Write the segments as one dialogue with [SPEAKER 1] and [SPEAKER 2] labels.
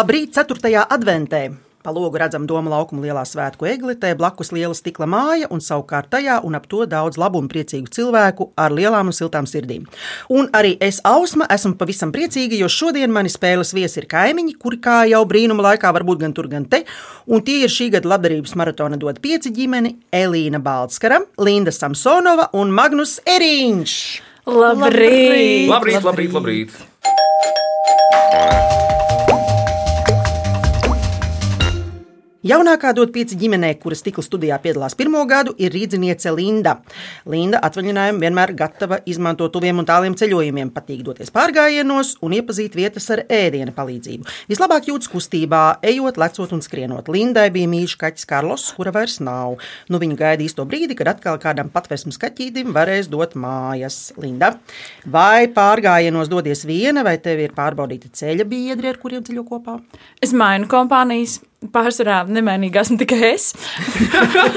[SPEAKER 1] Labrīt, 4. adventē! Pa logu redzam Doma laukuma lielā svētku eglitē, blakus liela stikla māja un savukārt tajā un ap to daudz labu un priecīgu cilvēku ar lielām un siltām sirdīm. Un arī es, Ausma, esmu pavisam priecīga, jo šodien mani spēles viesi ir kaimiņi, kuri kā jau brīnuma laikā var būt gan tur, gan te. Un tie ir šī gada labdarības maratona dod pieci ģimeni - Elīna Balskara, Linda Samsonova un Magnus Eriņš.
[SPEAKER 2] Labrīt!
[SPEAKER 3] Labrīt, labrīt, labrīt!
[SPEAKER 1] Jaunākā dod pieci ģimenē, kuras stikla studijā piedalās pirmo gadu, ir rīzniece Linda. Linda atvaļinājumu vienmēr gatava izmantot tuviem un tāliem ceļojumiem, patīk doties pārgājienos un iepazīt vietas ar ēdienu palīdzību. Vislabāk jūtas kustībā, ejot, lecot un skrienot. Lindai bija mīļš kaķis Karlos, kura vairs nav. Nu, viņa gaida īsto brīdi, kad atkal kādam patvērsmes kaķītim varēs dot mājas. Linda, vai pārgājienos dodies viena, vai tev ir pārbaudīti ceļa biedri, ar kuriem ceļo kopā?
[SPEAKER 2] Es mainu kompānijas. Pārsvarā nemainīgi esmu tikai es.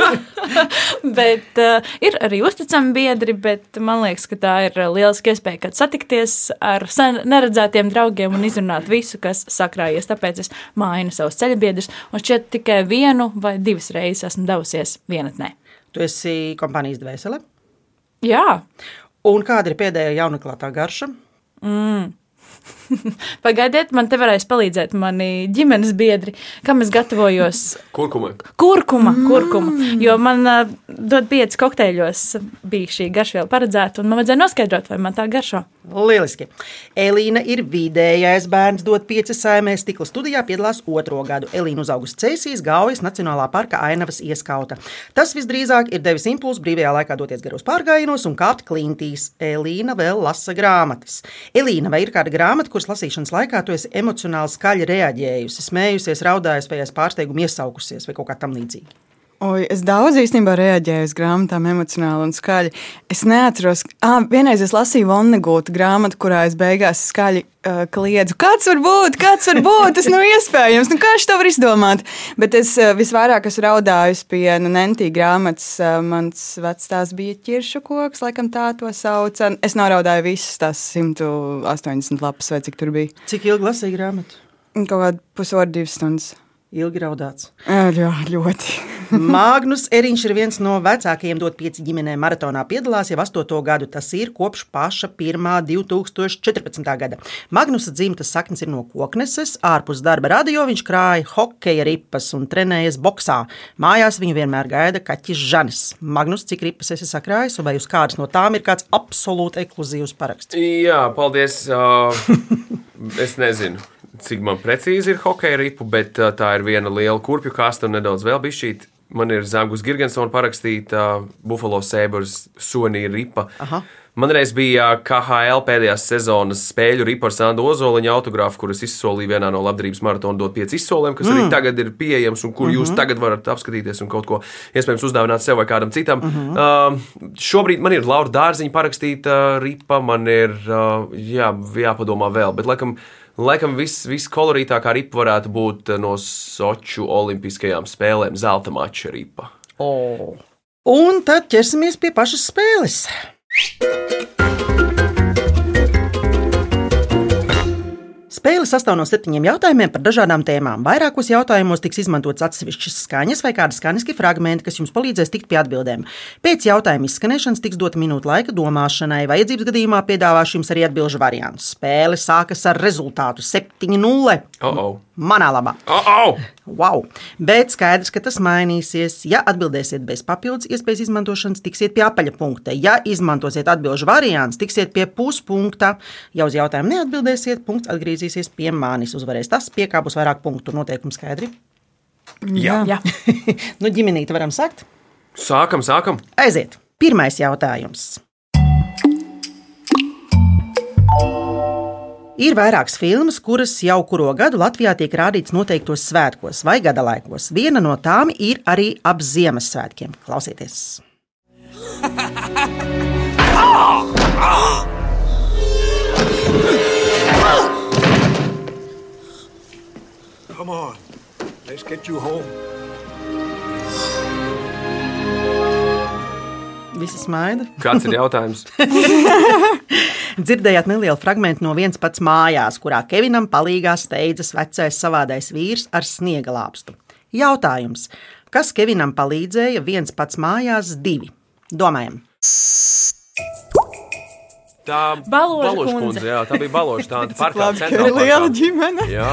[SPEAKER 2] bet uh, ir arī uzticami biedri, bet man liekas, ka tā ir lieliska iespēja, kad satikties ar neredzētiem draugiem un izrunāt visu, kas sakrājies. Tāpēc es mainu savus ceļabiedrus, un šķiet tikai vienu vai divas reizes esmu devusies vienatnē.
[SPEAKER 1] Tu esi kompānijas dvēsele.
[SPEAKER 2] Jā,
[SPEAKER 1] Un kāda ir pēdējā jaunaklātā garša?
[SPEAKER 2] pagaidiet, man te varēs palīdzēt mani ģimenes biedri, kam es gatavojos.
[SPEAKER 3] Kurkuma.
[SPEAKER 2] Kurkuma, kurkuma. Jo man uh, dod pieci kokteļos, bija šī garšviela paredzēta, un man vajadzēja noskaidrot, vai man tā garšo.
[SPEAKER 1] Lieliski. Elīna ir vidējais bērns, dod pieci saimē, stikla studijā piedalās otro gadu. Elīna uzaugusi Cēsīs, Gaujas Nacionālā parka ainavas ieskauta. Tas visdrīzāk ir devis impulsu brīvajā laikā doties garos pārgājienos un kāpt klintīs. Elīna vēl lasa grāmatas. Elīna, vai ir kāda grāmata, kuras lasīšanas laikā tu esi emocionāli skaļi reaģējusi, smējusies, raudājusi vai aiz pārsteigumu iesaukusies vai kaut kā tam līdzīga?
[SPEAKER 4] Oi, es daudz īstenībā reaģēju uz grāmatām, emocionāli un skaļi. Es neatceros, ah, vienreiz es lasīju Vonnegūta grāmatu, kurā es beigās skaļi uh, kliedzu. Kāds var būt? Kāds var būt? Tas nav iespējams. Nu, kā viņš to var izdomāt? Bet es uh, visvairāk esmu raudājusi pie nu, Nentī grāmatas. Uh, mans vecāks bija ķiršu koks, laikam tā to sauca. Es noraudāju visas tās 180 lapas, vai cik tur bija.
[SPEAKER 1] Cik ilgi lasīja grāmatu?
[SPEAKER 4] Kaut kāda pusotra, divas stundas.
[SPEAKER 1] Ilgi raudāts.
[SPEAKER 4] Jā, ļoti.
[SPEAKER 1] Magnus Eriņš ir viens no vecākajiem dot pieci ģimenē maratonā piedalās jau astoto gadu. Tas ir kopš paša 1. 2014. gada. Magnusa dzimtas saknes ir no kokneses, ārpus darba radio viņš krāja hokeja ripas un trenējas boxā. Mājās viņu vienmēr gaida kaķis Žanis. Magnus, cik ripas esi sakrājis, vai uz kādas no tām ir kāds absolūti ekskluzīvs paraksts?
[SPEAKER 3] Jā, paldies. Uh, es nezinu, cik man precīzi ir hokeja ripu, bet uh, tā ir viena liela kurpju kasta un nedaudz vēl bišķīt. Man ir Zāģis Gigantsons parakstīta uh, Buffalo Sabres Sonija ripa.
[SPEAKER 1] Aha.
[SPEAKER 3] Man reiz bija KHL pēdējās sezonas spēļu ripa ar Sandu Ozoliņa autogrāfu, kuras izsolīja vienā no labdarības maratona dot pieci izsolēm, kas mm. arī tagad ir pieejams un kur mm -hmm. jūs tagad varat apskatīties un kaut ko iespējams uzdāvināt sev vai kādam citam. Mm -hmm. uh, šobrīd man ir Laura Dārziņa parakstīta ripa, man ir uh, jā, jāpadomā vēl, bet laikam. Laikam viss vis kolorītākā ripa varētu būt no Soču Olimpiskajām spēlēm, zelta mača ripa.
[SPEAKER 1] Oh. Un tad ķersimies pie pašas spēles. Spēle sastāv no septiņiem jautājumiem par dažādām tēmām. Vairākos jautājumos tiks izmantots atsevišķas skaņas vai kādi skaņas fragmenti, kas jums palīdzēs tikt pie atbildēm. Pēc jautājuma izskanēšanas tiks dota minūte laika domāšanai, vajadzības gadījumā piedāvāšu jums arī atbildžu variantus. Spēle sākas ar rezultātu 7-0.
[SPEAKER 3] Oh, oh.
[SPEAKER 1] Manā labā.
[SPEAKER 3] Oh, oh.
[SPEAKER 1] Wow! Bet skaidrs, ka tas mainīsies. Ja atbildēsiet bez papildus iespējas izmantošanas, tiksiet pie apaļa punkta. Ja izmantosiet atbildžu variantus, tiksiet pie puspunkta. Ja uz jautājumu neatbildēsiet, punkts atgriezīsies pie manis. Uzvarēs tas, pie kā būs vairāk punktu. Noteikumi skaidri.
[SPEAKER 3] Jā.
[SPEAKER 2] Jā.
[SPEAKER 1] nu, ģimenīte varam sākt.
[SPEAKER 3] Sākam, sākam.
[SPEAKER 1] Aiziet! Pirmais jautājums. Ir vairākas filmas, kuras jau kuru gadu Latvijā tiek rādītas noteiktos svētkos vai gada laikos. Viena no tām ir arī ap Ziemassvētkiem. Klausieties!
[SPEAKER 5] Come on, let's get you home.
[SPEAKER 1] Visi smaida.
[SPEAKER 3] Kāds ir jautājums?
[SPEAKER 1] Dzirdējāt nelielu fragment no viens pats mājās, kurā Kevinam palīgā steidzas vecais savādais vīrs ar sniega lāpstu. Jautājums, kas Kevinam palīdzēja viens pats mājās divi? Domājam,
[SPEAKER 3] Tā
[SPEAKER 2] Baloža
[SPEAKER 3] Baloža
[SPEAKER 2] kundze.
[SPEAKER 3] Jā, tā bija Baloža tāda parkā.
[SPEAKER 4] Labi, ka ir
[SPEAKER 3] centrālparkā.
[SPEAKER 4] liela ģimene.
[SPEAKER 3] Jā.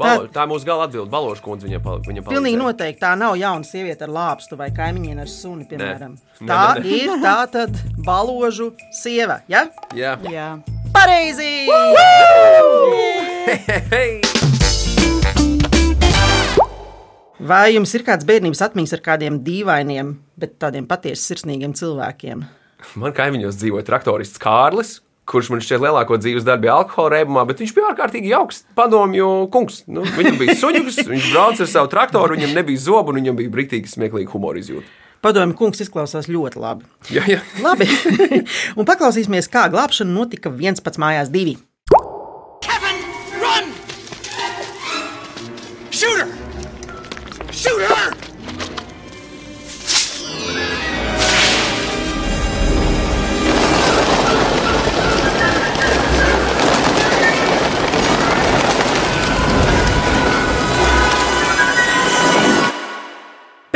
[SPEAKER 3] Balo, tā ir mūsu gala atbilde. Baloža kundze viņa, pal, viņa palīdzēja.
[SPEAKER 1] pilnīgi noteikti tā nav jauna sieviete ar lāpstu vai kaimiņiem ar suni, piemēram.
[SPEAKER 3] Nē,
[SPEAKER 1] Tā
[SPEAKER 3] nē, nē.
[SPEAKER 1] ir tā tad baložu sieva. Ja?
[SPEAKER 3] Jā.
[SPEAKER 4] Jā.
[SPEAKER 1] Pareizi!
[SPEAKER 3] Hei!
[SPEAKER 1] Vai jums ir kāds bērnības atmiņas ar kādiem dīvainiem, bet tādiem patiesi sirsnīgiem cilvēkiem?
[SPEAKER 3] Man kaimiņos dzīvoja traktorists Kārlis. Kurš man šķiet lielāko dzīves daļu bija alkohola reibumā, bet viņš bija ārkārtīgi jauks padomju kungs. Nu, viņam bija suņuks, viņš brauca ar savu traktoru, viņam nebija zobu, un viņam bija brīvīgi smieklīgi humora izjūta.
[SPEAKER 1] Padomju kungs izklausās ļoti labi.
[SPEAKER 3] Jā, jā.
[SPEAKER 1] Labi, un paklausīsimies, kā glābšana notika viens pats mājās divi.
[SPEAKER 5] Kevin, run! Shoot her! Shoot her!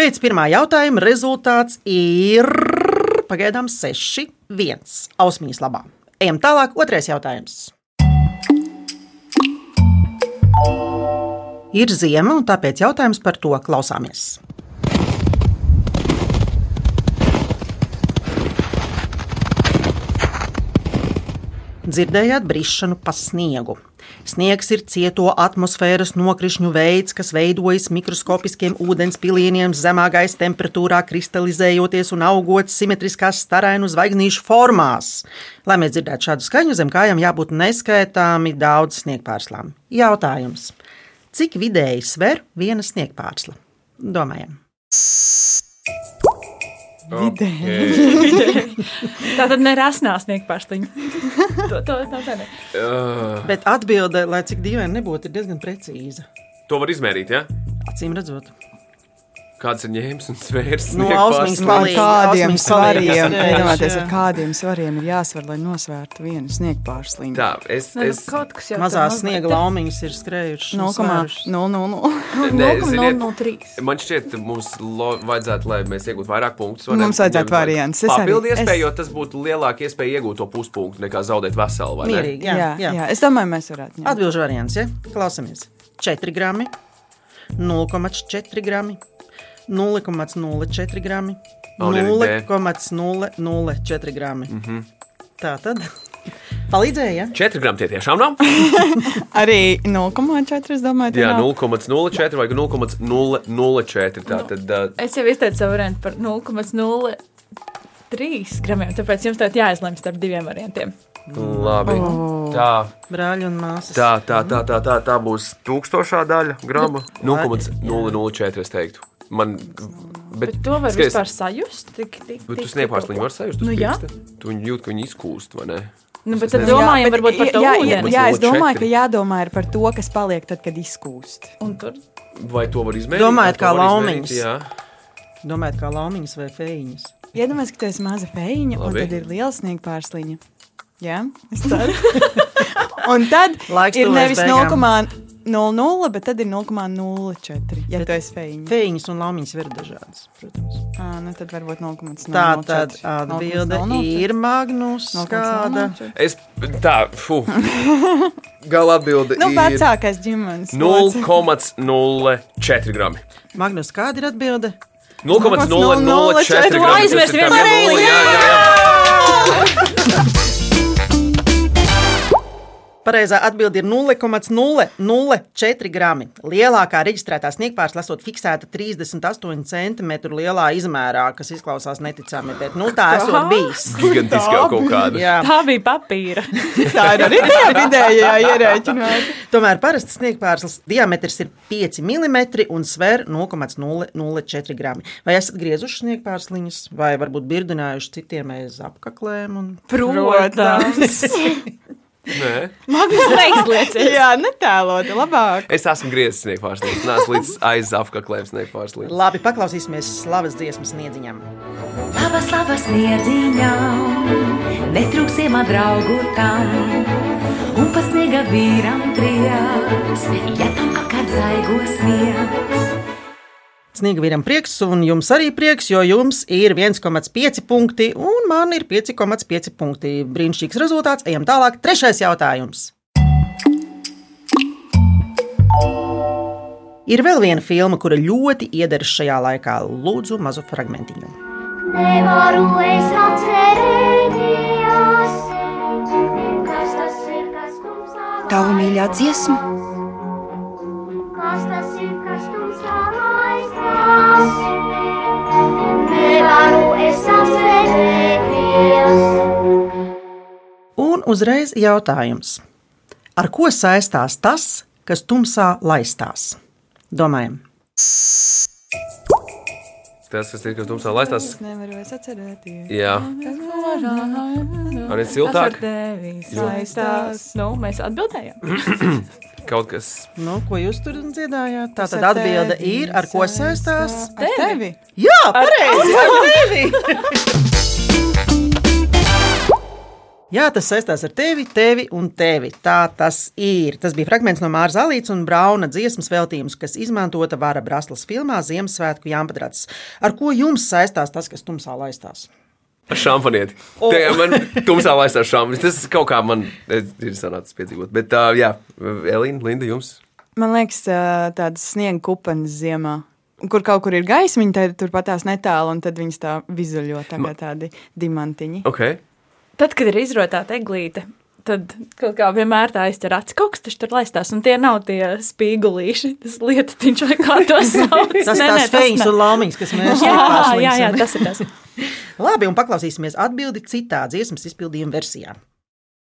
[SPEAKER 1] Pēc pirmā jautājuma rezultāts ir pagaidām 6, 1. Ausmīs labā. Ejam tālāk, otrais jautājums. Ir ziema, un tāpēc jautājums par to klausāmies. Dzirdējāt brišanu pa sniegu. Sniegs ir cieto atmosfēras nokrišņu veids, kas veidojas mikroskopiskiem ūdens pilieniem zemā gaisa temperatūrā, kristalizējoties un augot simetriskās starainu zvaigznīšu formās. Lai mēs dzirdētu šādu skaņu, zem kājām jābūt neskaitāmi daudz sniegpārslām. Jautājums: cik vidēji sver viena sniegpārsla? Domājam!
[SPEAKER 3] Okay.
[SPEAKER 2] Tā tad nerasnā sniegt pārsliņu. To, to, to, tā ne.
[SPEAKER 3] Uh,
[SPEAKER 1] Bet atbilde, lai cik dīvaini nebūtu, ir diezgan precīza.
[SPEAKER 3] to var izmērīt, ja?
[SPEAKER 1] Acīm redzot,
[SPEAKER 3] Kāds ir ņēmis un svērs?
[SPEAKER 1] No
[SPEAKER 4] Ar
[SPEAKER 1] Palīdz,
[SPEAKER 4] kādiem svariem,
[SPEAKER 1] Jā.
[SPEAKER 4] ar kādiem svariem ir jāsver, lai nosvērtu vienu sniegpārsliņu.
[SPEAKER 3] Tā, es,
[SPEAKER 2] Ne, nu,
[SPEAKER 3] es,
[SPEAKER 2] kaut kas jau
[SPEAKER 1] mazās sniega laumiņas ir skrējušas. un svērušas.
[SPEAKER 4] 0,000.
[SPEAKER 3] Nē, ziniet,
[SPEAKER 2] 0,003.
[SPEAKER 3] Man šķiet, mums lo, vajadzētu, lai mēs iegūtu vairāk punktus.
[SPEAKER 4] Mums vajadzētu variants. Es arī-
[SPEAKER 3] Papildu
[SPEAKER 4] es-
[SPEAKER 3] iespēju, jo tas būtu lielāka iespēja iegūt to puspunktu nekā zaudēt veselu. vai ne?
[SPEAKER 1] Mierīgi, jā,
[SPEAKER 4] Jā,
[SPEAKER 1] jā.
[SPEAKER 4] jā. Es domāju, mēs varētu. ņemt.
[SPEAKER 1] Atbilžu variants, ja? Klausamies. 4 grami, 0,4 grami, 0,04 grami,
[SPEAKER 3] Un ir B.
[SPEAKER 1] 0,004 grami. Mm -hmm. Tā tad palīdzēja. Ja?
[SPEAKER 3] 4 gramu tie tiešām nav.
[SPEAKER 4] Arī 0,4. Es domāju, tā
[SPEAKER 3] Jā,
[SPEAKER 4] nav.
[SPEAKER 3] 0,04 vai 0,004. Tā tad uh,
[SPEAKER 2] Es jau izteicu savu variantu par 0,03 gramiem, tāpēc jums tagad jāizlemj starp diviem variantiem.
[SPEAKER 3] labi. Tā,
[SPEAKER 1] Brāļi un māsas.
[SPEAKER 3] tā, tā, tā, tā, tā, tā būs tūkstošā daļa grama. 0,004 es teiktu. Man, bet,
[SPEAKER 2] Bet to var
[SPEAKER 3] skaties,
[SPEAKER 2] vispār sajust. Tik, tik,
[SPEAKER 3] Bet tu
[SPEAKER 2] tik-
[SPEAKER 3] sniegpārsliņu var sajust. uz
[SPEAKER 2] Nu, jā.
[SPEAKER 3] pirksta? Tu viņu jūt, ka viņi izkūst, vai ne?
[SPEAKER 2] Nu, bet tad domājam,
[SPEAKER 4] bet
[SPEAKER 2] varbūt par to
[SPEAKER 4] jā, jā, jā, es
[SPEAKER 3] 0,04.
[SPEAKER 4] domāju, ka jādomā ir par to, kas paliek tad, kad izkūst.
[SPEAKER 2] Un tur
[SPEAKER 3] Vai to var izmērīt?
[SPEAKER 1] Domājat, kā laumiņas?
[SPEAKER 3] Jā.
[SPEAKER 1] Domājat, kā laumiņas vai fēniņas?
[SPEAKER 4] Iedomājieties, ka tu esi maza un
[SPEAKER 3] Labi.
[SPEAKER 4] tad ir liela sniegpārsliņa. Jā, es ceru. un tad
[SPEAKER 1] Laiks
[SPEAKER 4] ir nevis
[SPEAKER 1] beigām.
[SPEAKER 4] 0,00, bet tad ir 0,04. Ja tu esi feņa.
[SPEAKER 1] Fēniņas un laumiņas ir dažādas, protams.
[SPEAKER 4] Ah, nu tad varbūt 0,04.
[SPEAKER 1] Tā tad atbilde ir Magnus. Kāda?
[SPEAKER 3] Es tā, fu. Gala atbilde
[SPEAKER 4] Nu,
[SPEAKER 3] ir
[SPEAKER 4] vecākais ģimenes. loceklis.
[SPEAKER 3] 0,04 grami.
[SPEAKER 1] Magnus, kāda ir atbilde?
[SPEAKER 3] 0,004 grami.
[SPEAKER 2] Aizmirst
[SPEAKER 3] Tas
[SPEAKER 1] Pareizā atbilde ir 0,004 grami. Lielākā reģistrētā sniegpārsla esot fiksēta 38 cm lielā izmērā, kas izklausās neticami, bet nu, tā esot bijis.
[SPEAKER 3] Gigantiskā kaut kāda.
[SPEAKER 1] Jā.
[SPEAKER 2] tā bija papīra.
[SPEAKER 4] Tā ir arī tā vidējā ierēķināta.
[SPEAKER 1] Tomēr parasts sniegpārslas diametrs ir 5 mm un sver 0,004 grami. Vai esat griezuši sniegpārsliņas, vai varbūt birdinājuši citiem aiz apaklēm? Un...
[SPEAKER 2] Protams.
[SPEAKER 3] Nē.
[SPEAKER 2] Magnus neizlieciet.
[SPEAKER 4] Jā, netēlot, labāk.
[SPEAKER 3] Es esmu griezis sniegpārslīdus. Nē, līdz aiz apkaklēm sniegpārslīdus.
[SPEAKER 1] Labi, paklausīsimies slavas dziesmas sniedziņam.
[SPEAKER 6] Labas, labas sniedziņām, netrūksim draugu tam. Un pa sniega vīram prieks, ja tam apkārt zaigos sniegs.
[SPEAKER 1] Sniega vīram prieks, un jums arī prieks, jo jums ir 1,5 punkti, un man ir 5,5 punkti. Brīnišķīgs rezultāts. Ejam tālāk. Trešais jautājums. Ir vēl viena filma, kura ļoti iederas šajā laikā. Lūdzu, mazu fragmentiņu.
[SPEAKER 7] Nevaru es atcerēties, kas tas ir, kas tumsā
[SPEAKER 8] Tavu mīļā dziesma,
[SPEAKER 1] Un uzreiz jautājums. Ar ko saistās tas, kas tumsā laistās? Domājam,
[SPEAKER 3] Tas, kas ir, kas tumsā laistās,
[SPEAKER 4] Es nevaru vairs atcerēties.
[SPEAKER 3] jā, arī siltāk.
[SPEAKER 2] Saistās. Nu, mēs atbildējām.
[SPEAKER 3] Kaut kas
[SPEAKER 1] nu, ko jūs tur dziedājāt? Tā tad atbilde ir, ar ko saistās?
[SPEAKER 4] Ar tevi?
[SPEAKER 1] Jā, pareizi! Ar tevi! Jā, tas saistās ar tevi, tevi un tevi. Tā tas ir. Tas bija fragments no Māra Zalītas un Brauna dziesmas veltījums, kas izmantota Vara Braslas filmā Ziemassvētku Jāmpadrats. Ar ko jums saistās tas, kas tumsā laistās?
[SPEAKER 3] ar šampanieti. Oh. Tā man tumsā laistās šampanietis. Tas kaut kā man ir sanācis piedzīvot. Bet, uh, jā, Elīna, Linda, jums.
[SPEAKER 4] Man liekas, tādas sniega kupenes ziemā. Kur kaut kur ir gaismiņa, tad tur pat tās netālu, un tad viņas tā vizuļo tā kā tādi diamantiņi.
[SPEAKER 3] Okay.
[SPEAKER 2] Tad, kad ir izrotāta eglīte, tad kaut kā vienmēr tā aizķer acis. Kaut kas tur laistās, un tie nav tie spīgulīši, tas lietiņš vai kā to sauc.
[SPEAKER 1] Tas
[SPEAKER 2] Nē,
[SPEAKER 1] tās fejas un laumiņas, kas mēs
[SPEAKER 2] Jā, jā, jā, tas ir tas.
[SPEAKER 1] Labi, un paklausīsimies atbildi citā dziesmas izpildījuma versijā.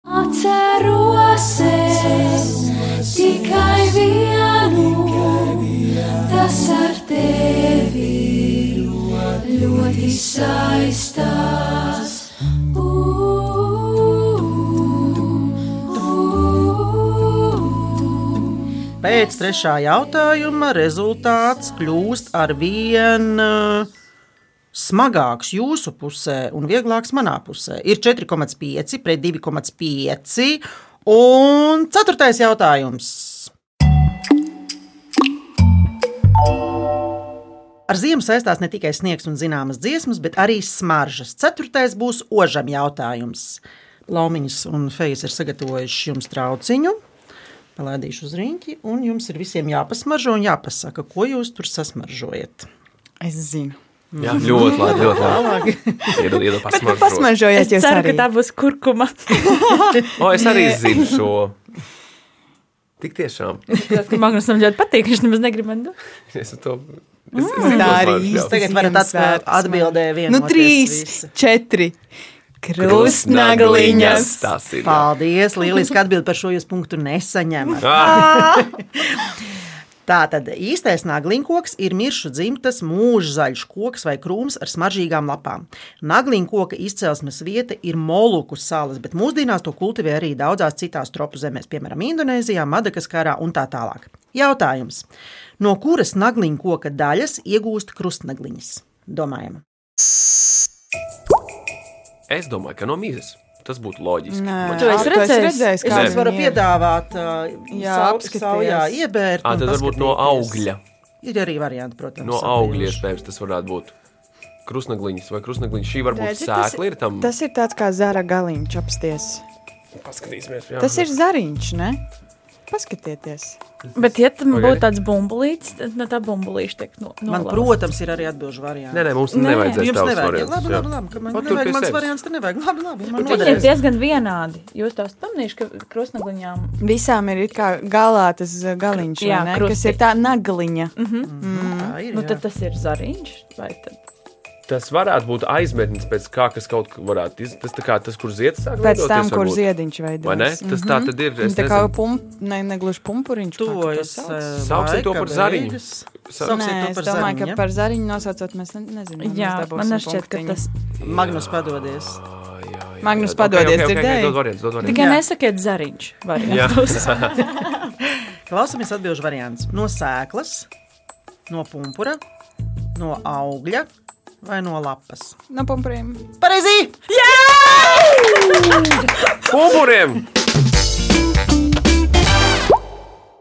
[SPEAKER 7] Atceros es tikai vienu, tas ar tevi ļoti saistās.
[SPEAKER 1] Pēc trešā jautājuma rezultāts kļūst ar vien smagāks jūsu pusē un vieglāks manā pusē. Ir 4,5 pret 2,5. Un ceturtais jautājums. Ar ziemu saistās ne tikai sniegs un zināmas dziesmas, bet arī smaržas. Ceturtais būs ožam jautājums. Laumiņas un fejas ir sagatavojuši jums trauciņu. Palaidīšu uz rīņķi, un jums ir visiem jāpasmaržo un jāpasaka, ko jūs tur sasmaržojat.
[SPEAKER 4] Es zinu.
[SPEAKER 3] Jā, ļoti labi. Ļoti labi. Iedod
[SPEAKER 4] Bet
[SPEAKER 3] pasmaržot.
[SPEAKER 4] pasmažojiet,
[SPEAKER 2] Es ceru,
[SPEAKER 4] arī.
[SPEAKER 2] ka tā būs kurkuma.
[SPEAKER 3] O, es arī zinu šo. Tik tiešām.
[SPEAKER 2] Tas, ka Magnusam ļoti patīk, viņš nemaz negrib man dot.
[SPEAKER 3] Es to
[SPEAKER 4] Mm, tā arī īsti.
[SPEAKER 1] Tagad varat atbildēt vienu.
[SPEAKER 4] Nu, trīs, četri. Krustnagliņas.
[SPEAKER 3] Tas ir.
[SPEAKER 1] Paldies! Lieliski atbild par šo jūs punktu nesaņemat.
[SPEAKER 3] Ah,
[SPEAKER 1] Tātad īstais nagliņkoks ir miršu dzimtas mūžzaļš koks vai krūms ar smaržīgām lapām. Nagliņkoka izcelsmes vieta ir Moluku salas, bet mūsdienās to kultivē arī daudzās citās tropu zemēs, piemēram, Indonēzijā, Madagaskarā un tā tālāk. Jautājums. No kuras nagliņkoka daļas iegūst krustnagliņas? Domājam.
[SPEAKER 3] Es domāju, ka no mīzes. Tas būtu loģiski.
[SPEAKER 4] Nē,
[SPEAKER 3] Man-
[SPEAKER 2] Tu esi redzējis?
[SPEAKER 4] redzējis,
[SPEAKER 1] Es
[SPEAKER 4] kā
[SPEAKER 1] jums varu piedāvāt, uh,
[SPEAKER 4] Jā,
[SPEAKER 1] saujā iebērt.
[SPEAKER 3] Ā,
[SPEAKER 1] un
[SPEAKER 3] tad varbūt no augļa.
[SPEAKER 1] Ir arī varianti, protams.
[SPEAKER 3] No augļa iespējams tas varētu būt. Krustnagliņas vai krustnagliņas. Šī varbūt
[SPEAKER 4] Redzi, tas-
[SPEAKER 3] sēkla ir tam.
[SPEAKER 4] Tas ir tāds kā zara galiņš apsties.
[SPEAKER 3] Paskatīsimies. jā.
[SPEAKER 4] Tas ir zariņš, ne? Paskatieties.
[SPEAKER 2] Bet, ja tam
[SPEAKER 3] Pagaidi.
[SPEAKER 2] būtu tāds bumbulīts, tad no tā bumbulīša tiek no,
[SPEAKER 1] Man,
[SPEAKER 2] nolausta.
[SPEAKER 1] protams, ir arī atbildžu variants.
[SPEAKER 3] Nē, nē, mums
[SPEAKER 1] nevajag.
[SPEAKER 3] variants,
[SPEAKER 1] Labi,
[SPEAKER 3] jā.
[SPEAKER 1] labi, labi. ka Man nevajag mans variants, te nevajag. Labi, labi. Man
[SPEAKER 2] viņi ir diezgan vienādi. Jūs tos pamanījuši, ka krustnagliņām
[SPEAKER 4] Visām ir it kā galā tas uh, galiņš,
[SPEAKER 2] Jā,
[SPEAKER 4] vai ne? kas ir tā nagliņa.
[SPEAKER 1] Tā ir,
[SPEAKER 2] nu, tad tas ir zariņš. vai tad-
[SPEAKER 3] Tas varētu būt aizmetnis pēc kā, kas kaut kā varētu iz... Tas tā kā tas, kur zieds sāk
[SPEAKER 4] Pēc
[SPEAKER 3] veidoties,
[SPEAKER 4] tam, kur
[SPEAKER 3] varbūt.
[SPEAKER 4] ziediņš veidojas.
[SPEAKER 3] Vai ne? Tas tā tad ir. Es
[SPEAKER 4] Tā kā pump, ne, negluži pumpuriņš. tu to
[SPEAKER 1] Tuvojas.
[SPEAKER 4] sauc?
[SPEAKER 1] eh,
[SPEAKER 3] Sauksim to par zariņu.
[SPEAKER 4] Nē,
[SPEAKER 1] to
[SPEAKER 4] es domāju, ka par zariņu nosaucot mēs ne, nezinām.
[SPEAKER 2] Jā, man šķiet, ka tas
[SPEAKER 1] Magnus padodies.
[SPEAKER 4] Magnus, padodies, dzirdēji?
[SPEAKER 2] Tikai nesakiet zariņš.
[SPEAKER 1] Klausamies atbildžu variants. No sēklas, no pumpura, no augļa, vai no lapas?
[SPEAKER 4] No pumpuriem.
[SPEAKER 1] Pareizi!
[SPEAKER 3] Pumpuriem!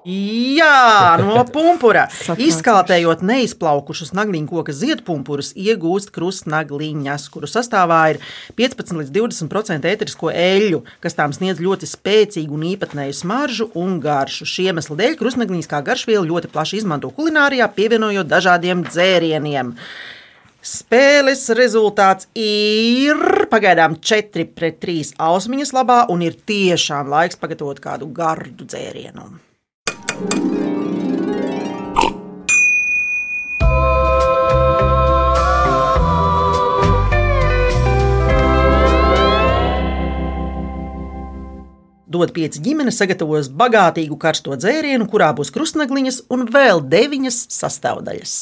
[SPEAKER 1] Jā, no pumpura. Izkaltējot neizplaukušus nagliņu koku ziedpumpurus, iegūst krustnagliņas, kuru sastāvā ir 15 līdz 20% ēterisko eļļu, kas tām sniedz ļoti spēcīgu un īpatnēju smaržu un garšu. Šī iemesla dēļ krustnagliņas kā garšvielu ļoti plaši izmanto kulinārijā, pievienojot dažādiem dzērieniem. Spēles rezultāts ir pagaidām 4 pret 3 ausmiņas labā, un ir tiešām laiks pagatavot kādu gardu dzērienu. Dod pieci ģimenes sagatavos bagātīgu karsto dzērienu, kurā būs krustnagliņas un vēl deviņas sastāvdaļas.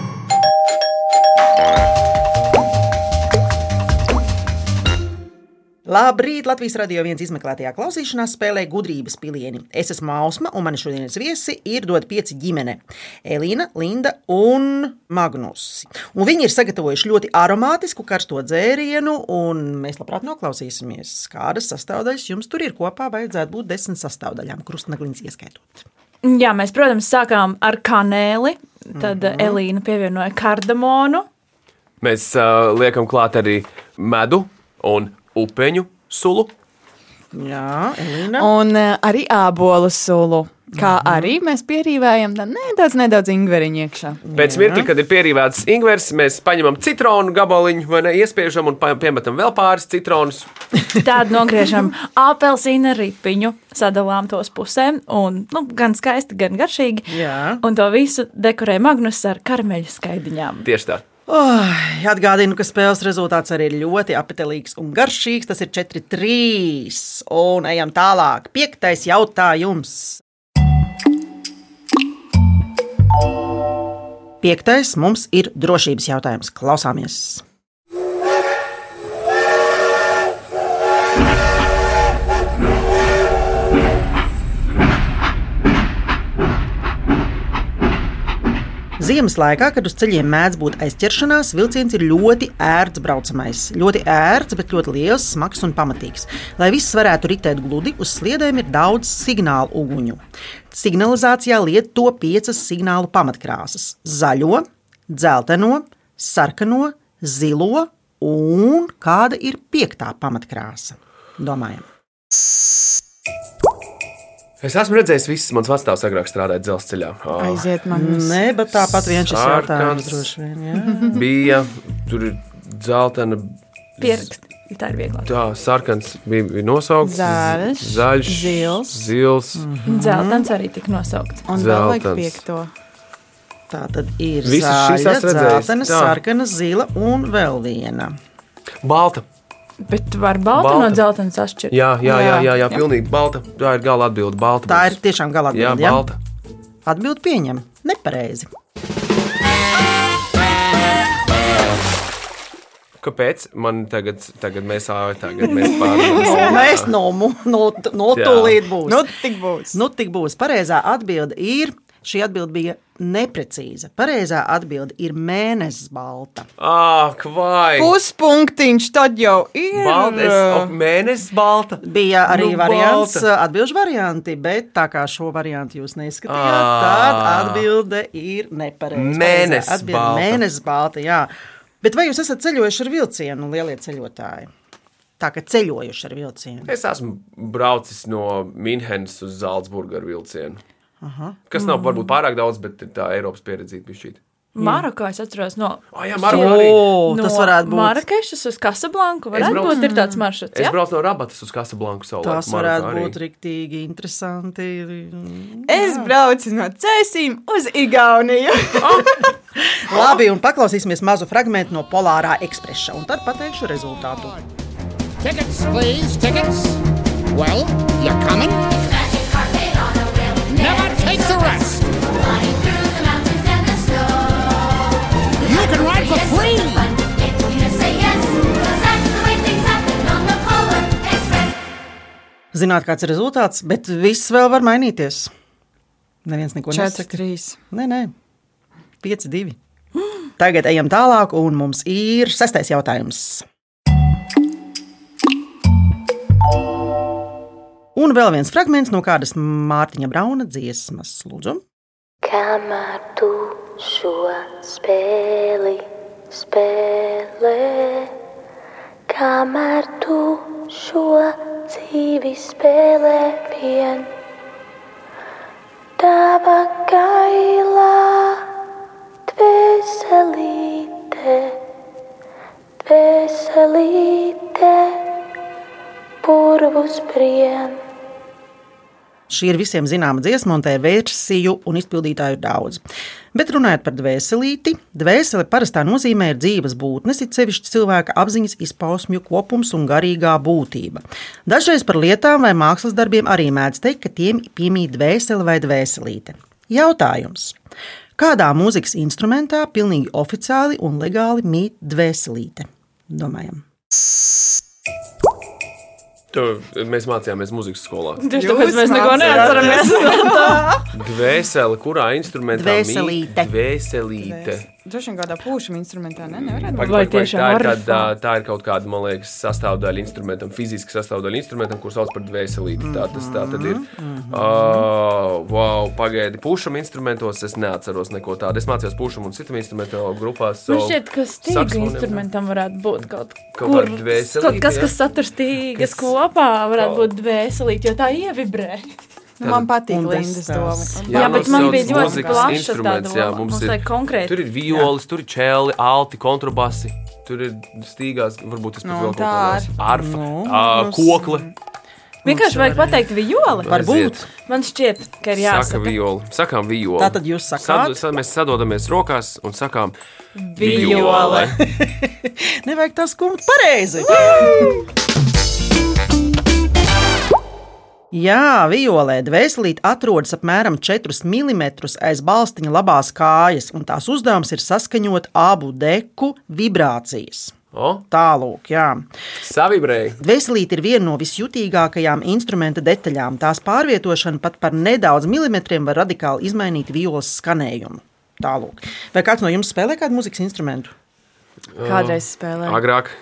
[SPEAKER 1] Labrīt! Latvijas radio viens izmeklētajā klausīšanās spēlē gudrības pilieni. Es esmu Ausma, un mani šodienas viesi ir dot pieci ģimene - Elīna, Linda un Magnus. Un viņi ir sagatavojuši ļoti aromātisku karsto dzērienu, un mēs labprāt noklausīsimies, kādas sastāvdaļas jums tur ir. Kopā vajadzētu būt desmit sastāvdaļām, krustnagliņas ieskaitot.
[SPEAKER 2] Jā, mēs, protams, sākām ar kanēli, tad mm -hmm. Elīna pievienoja kardamonu.
[SPEAKER 3] Mēs uh, liekam klāt arī medu un upeņu sulu.
[SPEAKER 1] Jā, Elīna.
[SPEAKER 4] Un uh, arī ābolu sulu. Kā arī mēs pierīvējam tā nedaudz, nedaudz ingveriņu iekšā.
[SPEAKER 3] Pēc mirkļa, kad ir pierīvēts ingvers, mēs paņemam citronu gabaliņu, vai ne, iespiežam un piemetam vēl pāris citronus.
[SPEAKER 2] Tad nogriežam apelsīna ripiņu, sadalām tos pusēm, un nu, gan skaisti, gan garšīgi.
[SPEAKER 1] Jā.
[SPEAKER 2] Un to visu dekorē Magnus ar karameļa skaidiņām.
[SPEAKER 3] Tieši tā.
[SPEAKER 1] Oh, atgādinu, ka spēles rezultāts arī ir ļoti apetēlīgs un garšīgs. Tas ir 4-3. Un ejam tālāk. Piektais jautājums. Piektais mums ir drošības jautājums. Klausāmies! Ziemas laikā, kad uz ceļiem mēdz būt aizķeršanās, vilciens ir ļoti ērts braucamais. Ļoti ērts, bet ļoti liels, smags un pamatīgs. Lai viss varētu ritēt gludi, uz sliedēm ir daudz signālu uguņu. Signalizācijā lieto piecas signālu pamatkrāsas - zaļo, dzelteno, sarkano, zilo un kāda ir piektā pamatkrāsa. Domājam,
[SPEAKER 3] Es esmu redzējis, visas mans vecāks agrāk strādāja dzelzceļā. Ah,
[SPEAKER 4] Aiziet, man
[SPEAKER 1] Nē, bet tāpat viens šis jautājums droši vien. Jā.
[SPEAKER 3] Bija tur ir dzeltena.
[SPEAKER 2] Pierakst, tā ir vieglāk.
[SPEAKER 3] Tā, sarkans bija, bija nosaukts.
[SPEAKER 4] Zaļš,
[SPEAKER 3] zaļš
[SPEAKER 4] zils.
[SPEAKER 3] zils.
[SPEAKER 2] Mm. Zeltens arī tika nosaukts.
[SPEAKER 4] un vēl vajag piekto.
[SPEAKER 1] Tā tad ir
[SPEAKER 3] Visas šīs esmu redzējis.
[SPEAKER 1] dzeltena,
[SPEAKER 3] Tā.
[SPEAKER 1] sarkana, zila un vēl viena.
[SPEAKER 3] Balta.
[SPEAKER 2] Bet var baltu
[SPEAKER 3] Balta.
[SPEAKER 2] no dzeltenas atšķirt.
[SPEAKER 3] Jā, jā, jā, jā, jā,
[SPEAKER 4] Jā.
[SPEAKER 3] pilnīgi balta. Tā ir gala atbilde. Balta.
[SPEAKER 1] Tā
[SPEAKER 3] būs.
[SPEAKER 1] ir tiešām gala
[SPEAKER 3] Jā,
[SPEAKER 1] atbilde. Ja?
[SPEAKER 3] balta.
[SPEAKER 1] Atbildi pieņem. Nepareizi.
[SPEAKER 3] Kāpēc man tagad, tagad mēs āju, tagad mēs pārējām?
[SPEAKER 1] Mēs no, no, no
[SPEAKER 3] Jā.
[SPEAKER 1] tūlīt būs.
[SPEAKER 4] Nu, tik būs.
[SPEAKER 1] Nu, tik būs. Pareizā atbilde ir. Šī atbilde bija neprecīza. Pareizā atbilde ir mēnesis balta.
[SPEAKER 3] Ak, vai!
[SPEAKER 4] Puspunktiņš tad jau ir.
[SPEAKER 3] Balta, es, ok, mēnesis balta.
[SPEAKER 1] Bija arī
[SPEAKER 3] Nu,
[SPEAKER 1] variants, atbildžu varianti, bet tā kā šo variantu jūs neskatījāt,
[SPEAKER 3] Ā.
[SPEAKER 1] tad atbilde ir nepareiza.
[SPEAKER 3] Mēnesis balta.
[SPEAKER 1] Mēnesis balta, jā. Bet vai jūs esat ceļojuši ar vilcienu, lielie ceļotāji? Tā kā ceļojuši ar vilcienu.
[SPEAKER 3] Es esmu braucis no Minhenes uz Zaldzburgu ar vilcienu. Aha. Kas nav varbūt pārāk daudz, bet tā Eiropas pieredze bija šī.
[SPEAKER 2] Marokā es atceros no.
[SPEAKER 3] Oh, jā, Marokā arī.
[SPEAKER 1] O,
[SPEAKER 2] no
[SPEAKER 1] tas varētu būt.
[SPEAKER 2] Marakešas uz Kasablanku. Varētu
[SPEAKER 3] braucu-
[SPEAKER 2] būt ir tāds maršruts.
[SPEAKER 3] Es
[SPEAKER 2] Jā,
[SPEAKER 3] braucu no Rabatas uz Kasablanku savulaik.
[SPEAKER 1] Tas
[SPEAKER 3] Marokā
[SPEAKER 1] varētu
[SPEAKER 3] arī.
[SPEAKER 1] būt rīktīgi interesanti.
[SPEAKER 4] Es braucu no Cēsīm uz Igauniju.
[SPEAKER 1] Labi, un paklausīsimies mazu fragment no Polārā ekspresa, un tad pateikšu rezultātu.
[SPEAKER 5] Tickets, please, tickets. Well, you coming? takes a rest. You can ride for free.
[SPEAKER 1] Zināt, kāds ir rezultāts, bet viss vēl var mainīties. Neviens neko nesaka.
[SPEAKER 4] 4, 3.
[SPEAKER 1] Nē, nē, 5, 2. Tagad ejam tālāk, un mums ir sestais jautājums. Un vēl viens fragments no kādas Mārtiņa Brauna dziesmas. Lūdzu,
[SPEAKER 7] Kamēr tu šo spēli spēlē, kamēr tu šo dzīvi spēlē vien, brien.
[SPEAKER 1] šī ir visiem zināma dziesma, un tā versiju un izpildītāju ir daudz. Bet runājot par dvēselīti, dvēsele parastā nozīmē ir dzīves būtnes, it sevišķi cilvēka apziņas izpausmju kopums un garīgā būtība. Dažreiz par lietām vai mākslas darbiem arī mēdz teikt, ka tiem piemīt dvēsele vai dvēselīte. Jautājums. Kādā mūzikas instrumentā pilnīgi oficiāli un legāli mīt dvēselīte? Domājam.
[SPEAKER 3] Tu, mēs mācījāmies muzikas skolā.
[SPEAKER 2] Tieši tāpēc mēs neko neatceramies.
[SPEAKER 3] Dvēsele, kurā instrumentā
[SPEAKER 1] Dvēselīte.
[SPEAKER 3] mīt Dvēselīte.
[SPEAKER 4] Droši vien kādā pūšam instrumentā, ne? Nevarētu būt.
[SPEAKER 2] Vai tiešām
[SPEAKER 3] tā, ir kāda, tā ir kaut kāda, man liekas, sastāvdaļa instrumentam, fiziska sastāvdaļa instrumentam, kurus sauc par dvēselīti. Tā tas tā tad ir. Uh, wow, pagaidi, pušam instrumentos es neatceros neko tādu. Es mācījos pušam un citam instrumentu grupās.
[SPEAKER 2] Man
[SPEAKER 3] so
[SPEAKER 2] šķiet, ka stīga instrumentam varētu būt kaut,
[SPEAKER 3] Kaut
[SPEAKER 2] kur, kaut kas, kas satur stīgas kopā, varētu būt dvēselīt, jo tā ievibrē.
[SPEAKER 4] Nu, Man patīk Lindas
[SPEAKER 1] tas-
[SPEAKER 4] doma.
[SPEAKER 2] Jā, bet
[SPEAKER 3] mums
[SPEAKER 2] man bija ļoti plaša
[SPEAKER 3] instruments,
[SPEAKER 2] tāda
[SPEAKER 3] jā, mums
[SPEAKER 2] Mums
[SPEAKER 3] ir-
[SPEAKER 2] konkrēti.
[SPEAKER 3] Tur ir violas, tur ir čēli, alti, kontrabasi. Tur ir stīgās, varbūt tas pat
[SPEAKER 4] Nu,
[SPEAKER 3] vēl kaut
[SPEAKER 4] tā ir.
[SPEAKER 3] arfa,
[SPEAKER 1] Nu, mums-
[SPEAKER 3] kokle.
[SPEAKER 2] Vienkārši vajag pateikt vijoli.
[SPEAKER 1] Varbūt.
[SPEAKER 2] Man šķiet, ka ir
[SPEAKER 3] Saka
[SPEAKER 2] jāsaka
[SPEAKER 3] viola. Sakām viola.
[SPEAKER 1] Tā tad jūs sakāt?
[SPEAKER 3] Sad, sad, mēs sadodamies rokās un sakām
[SPEAKER 2] Viole.
[SPEAKER 1] Nevajag tā skumt pareizi. Jā, violē dvēselīte atrodas apmēram 4 mm aiz balstiņa labās kājas, un tās uzdevums ir saskaņot abu deku vibrācijas.
[SPEAKER 3] O,
[SPEAKER 1] Tālāk, jā.
[SPEAKER 3] savibrēji.
[SPEAKER 1] Dvēselīte ir viena no visjutīgākajām instrumenta detaļām. Tās pārvietošana pat par nedaudz milimetriem var radikāli izmainīt violas skanējumu. Tālāk. Vai kāds no jums spēlē kādu mūzikas instrumentu?
[SPEAKER 2] Kādreiz spēlēju.
[SPEAKER 3] Agrāk,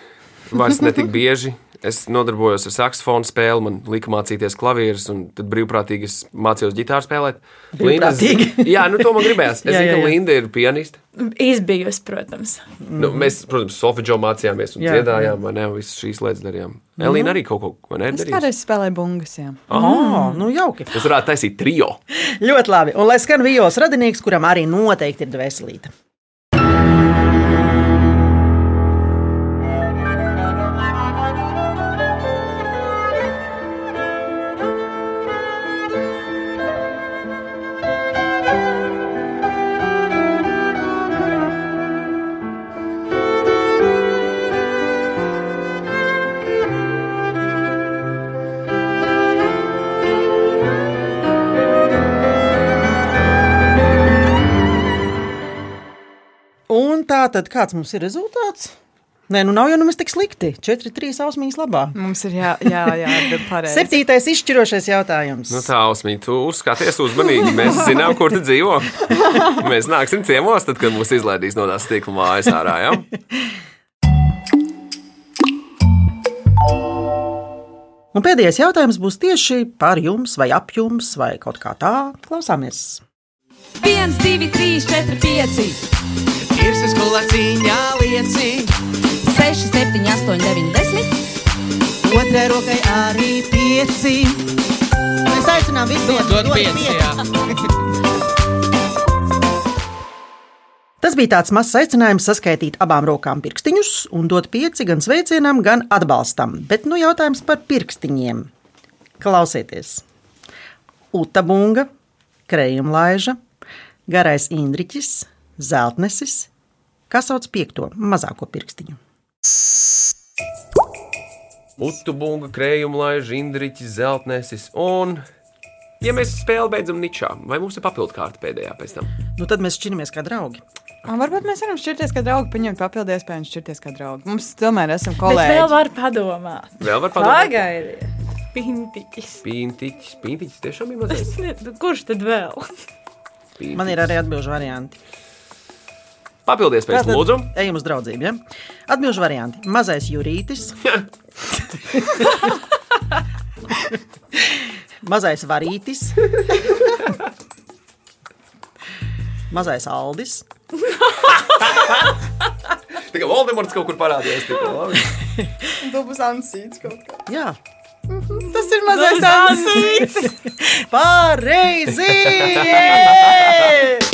[SPEAKER 3] vairs ne tik bieži. Es nodarbojos ar saksofonu spēli, man lika mācīties klavierus, un tad brīvprātīgi es mācījos ģitāru spēlēt. Linda- jā, nu to man gribējās. Es
[SPEAKER 1] Jā,
[SPEAKER 3] zinu,
[SPEAKER 1] jā,
[SPEAKER 3] ka
[SPEAKER 1] jā.
[SPEAKER 3] Linda ir pianiste.
[SPEAKER 2] Izbijusi, protams.
[SPEAKER 3] Nu, mēs, protams, solfeģo mācījāmies un
[SPEAKER 1] Jā,
[SPEAKER 3] dziedājām, vai ne? Visas šīs lietas darījām. Elīna arī kaut ko ko
[SPEAKER 4] Es
[SPEAKER 3] nedarīja.
[SPEAKER 4] kādreiz spēlēju bungas, jā.
[SPEAKER 1] Oh, nu jauki.
[SPEAKER 3] Es varētu taisīt trio.
[SPEAKER 1] Ļoti labi. Un lai skan vijos radinieks, kuram arī noteikti ir dvēselīte. Tad kāds mums ir rezultāts? Nē, nu nav jau nemaz tik slikti. 4, 3 ausmīs labā.
[SPEAKER 4] Mums ir jā, jā, jā pareizi.
[SPEAKER 1] Septītais izšķirošais jautājums.
[SPEAKER 3] Nu, tā ausmīgi, tu skaties uzmanīgi. Mēs zinām, kur tu dzīvo. Mēs nāksim ciemos, tad, kad mūs izlaidīs no tās stikla mājas ārā. Ja?
[SPEAKER 1] Un pēdējais jautājums būs tieši par jums, vai ap jums, vai kaut kā tā. Klausāmies!
[SPEAKER 8] 1, 2, 3, 4, 5,
[SPEAKER 9] Ir skolā cīņā lieci,
[SPEAKER 8] 6, 7, 8, 9, 10.
[SPEAKER 9] otrai rokai arī pieci.
[SPEAKER 1] Mēs aicinām visus
[SPEAKER 9] Dod pieci, jā.
[SPEAKER 1] Tas bija tāds mazs aicinājums saskaitīt abām rokām pirkstiņus un dot pieci gan sveicienam, gan atbalstam. Bet nu jautājums par pirkstiņiem. Klausieties! Uta bunga, krējumlaiža, garais indriķis, zeltnesis, kas sauc piekto mazāko pirkstiņu.
[SPEAKER 3] Utubunga, krējuma laiža, indriķis, zeltnesis un. Ja mēs spēli beidzam ničā, vai mums ir papildu kārta pēdējā pēc tam?
[SPEAKER 1] Nu, tad mēs šķiramies kā draugi.
[SPEAKER 4] Un varbūt mēs varam šķirties kā draugi, paņemt papildu iespēju un šķirties kā draugi. Mums tomēr esam
[SPEAKER 2] Bet vēl
[SPEAKER 4] kolēģi.
[SPEAKER 2] var padomāt.
[SPEAKER 3] Vēl var padomāt.
[SPEAKER 2] Pagaidiet. Pintiķis.
[SPEAKER 3] Pīntiķis, pīntiķis tiešām ir mazais.
[SPEAKER 2] Kurš tad vēl?
[SPEAKER 3] Pīntiķis.
[SPEAKER 1] Man ir arī atbildžu varianti.
[SPEAKER 3] Papildies pēc
[SPEAKER 1] Tātad
[SPEAKER 3] lūdzu.
[SPEAKER 1] Ejam uz draudzību. Ja? Atbildžu varianti. Mazais jūrītis, mazais varītis, mazais aldis,
[SPEAKER 3] Tikai Voldemorts kaut kur parādījās.
[SPEAKER 4] Tas būs ansīts kaut kā.
[SPEAKER 1] Jā,
[SPEAKER 4] Tas ir mazais ansīts.
[SPEAKER 1] pareizi!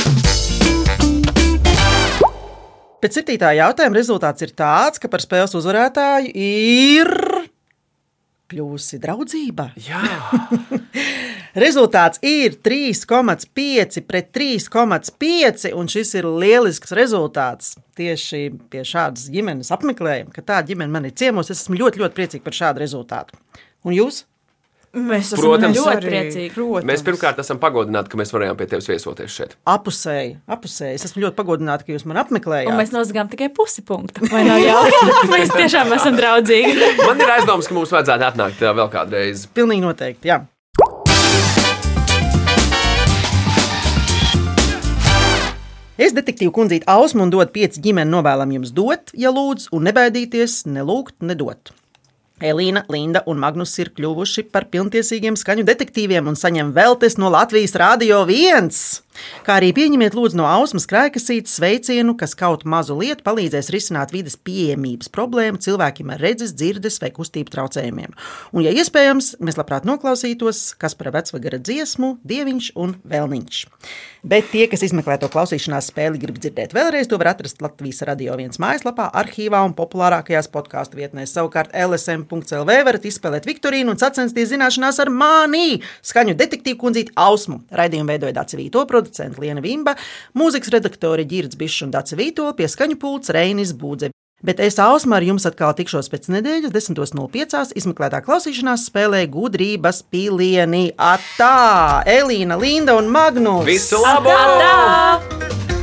[SPEAKER 1] Pēc septītā jautājuma rezultāts ir tāds, ka par spēles uzvarētāju ir kļuvusi draudzība.
[SPEAKER 3] Jā,
[SPEAKER 1] Rezultāts ir 3,5 pret 3,5, un šis ir lielisks rezultāts. Tieši pie šādas ģimenes apmeklējuma, ka tā ģimene man ir ciemos, es esmu ļoti, ļoti priecīga par šādu rezultātu. Un jūs?
[SPEAKER 2] Mēs esam
[SPEAKER 3] Protams.
[SPEAKER 2] ļoti priecīgi.
[SPEAKER 4] Protams.
[SPEAKER 3] mēs pirmkārt esam pagodināti, ka mēs varējām pie tevis viesoties šeit.
[SPEAKER 1] Apusēji, apusēji. Es esmu ļoti pagodināta, ka jūs man apmeklējāt.
[SPEAKER 2] Un mēs nozagām tikai pusi punktu. Vai nav jau? mēs tiešām esam draudzīgi.
[SPEAKER 3] Man ir aizdoms, ka mums vajadzētu atnākt ā, vēl kādreiz.
[SPEAKER 1] Pilnīgi noteikti, jā. Es detektīvu kundzīti Ausmu un dodu pieci ģimeni novēlam jums dot, ja lūdzu, un nebaidīties, nelūgt, nedot. Elīna, Linda un Magnus ir kļuvuši par pilntiesīgiem skaņu detektīviem un saņem veltes no Latvijas Rādio 1. Kā arī pieņemiet lūdzu no ausmas krājkasītes sveicienu, kas kaut mazu lietu palīdzēs risināt vidas pieejamības problēmu cilvēkiem ar redzes, dzirdes vai kustību traucējumiem. Un, ja iespējams, mēs labprāt noklausītos, kas par vecvagara dziesmu, dieviņš un vēlniņš. Bet tie, kas izmeklē to klausīšanās spēli, grib dzirdēt vēlreiz, to var atrast Latvijas radio viens mājaslapā, arhīvā un populārākajās podkāstu vietnēs. Savukārt LSM.CLV varat izspēlēt Viktorīnu un sacensties zināšanās ar mani, skaņu detektīvu kundzīti Ausmu. Raidījumu veidoja Dācis Vīto, producents Liena Vimba, mūzikas redaktori Girds Bišs un Dācis Vīto, pie skaņu pults Reinis Būdze. Bet es Ausmā ar jums atkal tikšos pēc nedēļas, 10.05. izmeklētā klausīšanās spēlē gudrības pilieni. Atā! Elīna, Linda un Magnus!
[SPEAKER 3] Visu labu!
[SPEAKER 2] Tā!